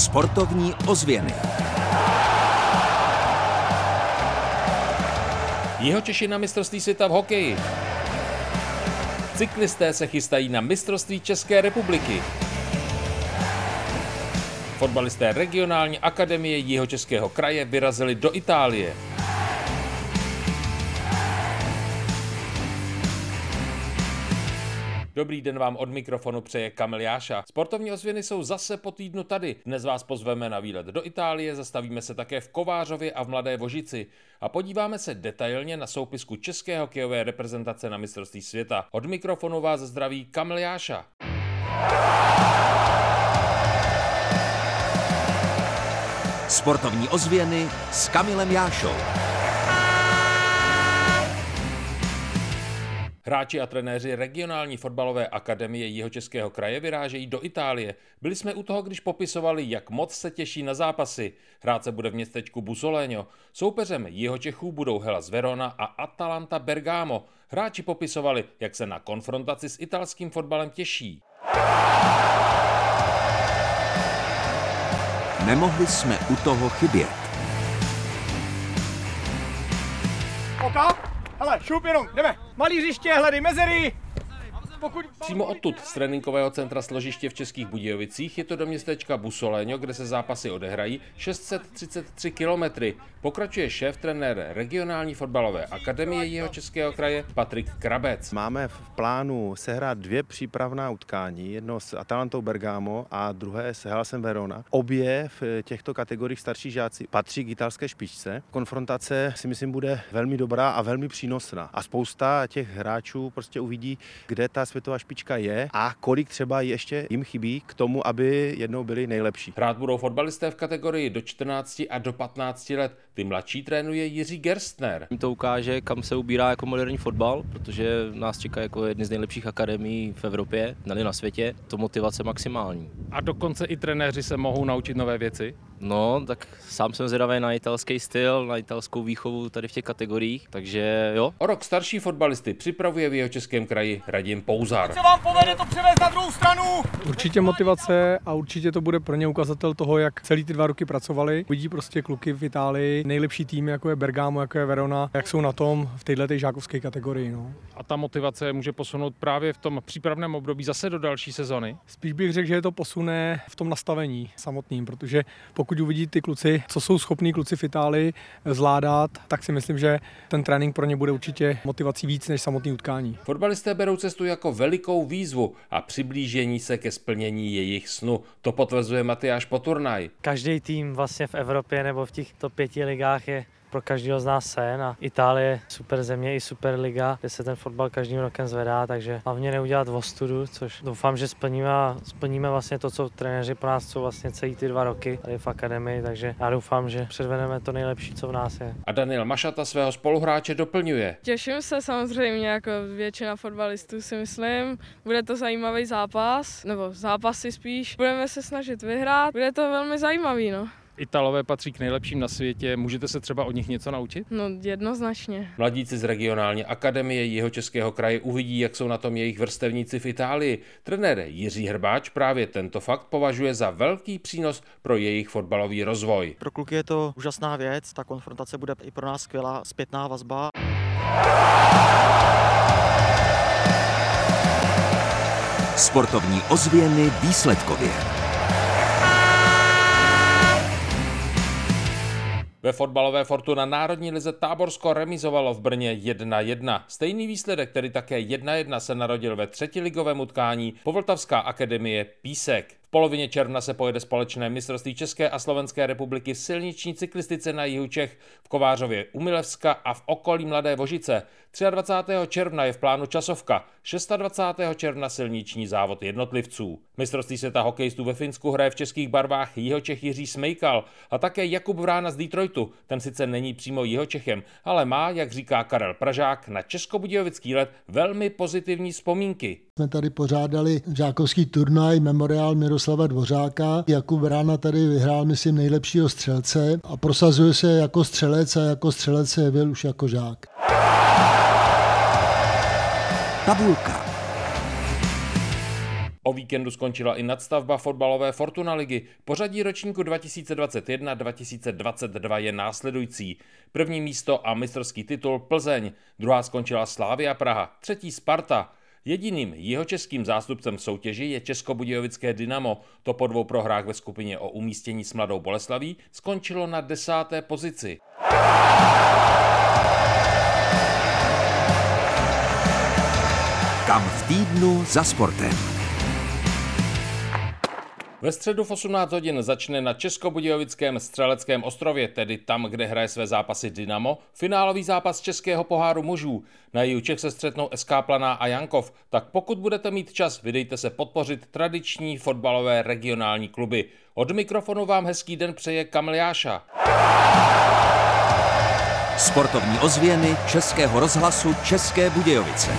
Sportovní ozvěny. Jeho Češi na mistrovství světa v hokeji. Cyklisté se chystají na mistrovství České republiky. Fotbalisté regionální akademie Jihočeského kraje vyrazili do Itálie. Dobrý den vám od mikrofonu přeje Kamil Jáša. Sportovní ozvěny jsou zase po týdnu tady. Dnes vás pozveme na výlet do Itálie, zastavíme se také v Kovářově a v Mladé Vožici a podíváme se detailně na soupisku české hokejové reprezentace na mistrovství světa. Od mikrofonu vás zdraví Kamil Jáša. Sportovní ozvěny s Kamilem Jášou. Hráči a trenéři regionální fotbalové akademie Jihočeského kraje vyrážejí do Itálie. Byli jsme u toho, když popisovali, jak moc se těší na zápasy. Hrát se bude v městečku Busoléňo. Soupeřem Jihočechů budou Hellas Verona a Atalanta Bergamo. Hráči popisovali, jak se na konfrontaci s italským fotbalem těší. Nemohli jsme u toho chybět. Hele, šup jenom, jdeme. Malý hřiště, hledej mezery. Pokud... Přímo odtud z tréninkového centra složiště v Českých Budějovicích je to do městečka Busoléňo, kde se zápasy odehrají 633 kilometry. Pokračuje šéf trenér regionální fotbalové akademie jeho českého kraje Patrik Krabec. Máme v plánu sehrát dvě přípravná utkání, jedno s Atalantou Bergamo a druhé s Hellasem Verona. Obě v těchto kategoriích starší žáci patří k italské špičce. Konfrontace si myslím bude velmi dobrá a velmi přínosná. A spousta těch hráčů prostě uvidí, kde ta světová špička je a kolik třeba ještě jim chybí k tomu, aby jednou byli nejlepší. Hrát budou fotbalisté v kategorii do 14 a do 15 let. Ty mladší trénuje Jiří Gerstner. To ukáže, kam se ubírá jako moderní fotbal, protože nás čeká jako jedny z nejlepších akademií v Evropě, neli na světě. To motivace maximální. A dokonce i trenéři se mohou naučit nové věci? No, tak sám jsem zvědavý na italský styl, na italskou výchovu tady v těch kategoriích, takže jo. O rok starší fotbalisty připravuje v jeho českém kraji Radim Pouzar. Se vám povede to převést na druhou stranu. Určitě motivace a určitě to bude pro ně ukazatel toho, jak celý ty dva roky pracovali. Vidí prostě kluky v Itálii, nejlepší tým, jako je Bergamo, jako je Verona, jak jsou na tom v této žákovské kategorii. No. A ta motivace může posunout právě v tom přípravném období zase do další sezony? Spíš bych řekl, že je to posune v tom nastavení samotným, protože pokud uvidí ty kluci, co jsou schopní kluci v Itálii zvládat, tak si myslím, že ten trénink pro ně bude určitě motivací víc než samotný utkání. Fotbalisté berou cestu jako velikou výzvu a přiblížení se ke splnění jejich snu. To potvrzuje Matyáš Poturnaj. Každý tým vlastně v Evropě nebo v těch top pěti ligách je pro každého z nás sen a Itálie super země i super liga, kde se ten fotbal každým rokem zvedá, takže hlavně neudělat ostudu, což doufám, že splníme, splníme vlastně to, co trenéři pro nás jsou vlastně celý ty dva roky tady v akademii, takže já doufám, že předvedeme to nejlepší, co v nás je. A Daniel Mašata svého spoluhráče doplňuje. Těším se samozřejmě, jako většina fotbalistů si myslím. Bude to zajímavý zápas, nebo zápasy spíš. Budeme se snažit vyhrát, bude to velmi zajímavý, no. Italové patří k nejlepším na světě, můžete se třeba od nich něco naučit? No jednoznačně. Mladíci z regionální akademie jeho českého kraje uvidí, jak jsou na tom jejich vrstevníci v Itálii. Trenér Jiří Hrbáč právě tento fakt považuje za velký přínos pro jejich fotbalový rozvoj. Pro kluky je to úžasná věc, ta konfrontace bude i pro nás skvělá zpětná vazba. Sportovní ozvěny výsledkově. Ve fotbalové Fortuna Národní lize Táborsko remizovalo v Brně 1-1. Stejný výsledek, který také 1-1 se narodil ve třetiligovém utkání Povltavská akademie Písek. V polovině června se pojede společné mistrovství České a Slovenské republiky silniční cyklistice na jihu Čech v Kovářově u Milevska a v okolí Mladé Vožice. 23. června je v plánu časovka, 26. června silniční závod jednotlivců. Mistrovství světa hokejistů ve Finsku hraje v českých barvách Jihočech Jiří Smejkal a také Jakub Vrána z Detroitu. Ten sice není přímo Jihočechem, ale má, jak říká Karel Pražák, na českobudějovický let velmi pozitivní vzpomínky. Jsme tady pořádali žákovský turnaj Memoriál Miroslava Dvořáka. Jakub Vrána tady vyhrál, myslím, nejlepšího střelce a prosazuje se jako střelec a jako střelec se jevil už jako žák. Tabulka. O víkendu skončila i nadstavba fotbalové Fortuna ligy. Pořadí ročníku 2021-2022 je následující. První místo a mistrovský titul Plzeň, druhá skončila Slávia Praha, třetí Sparta, Jediným jeho českým zástupcem v soutěži je Českobudějovické Dynamo. To po dvou prohrách ve skupině o umístění s Mladou Boleslaví skončilo na desáté pozici. Kam v týdnu za sportem. Ve středu v 18 hodin začne na Českobudějovickém střeleckém ostrově, tedy tam, kde hraje své zápasy Dynamo, finálový zápas Českého poháru mužů. Na jihu Čech se střetnou SK Planá a Jankov, tak pokud budete mít čas, vydejte se podpořit tradiční fotbalové regionální kluby. Od mikrofonu vám hezký den přeje Kamil Jáša. Sportovní ozvěny Českého rozhlasu České Budějovice.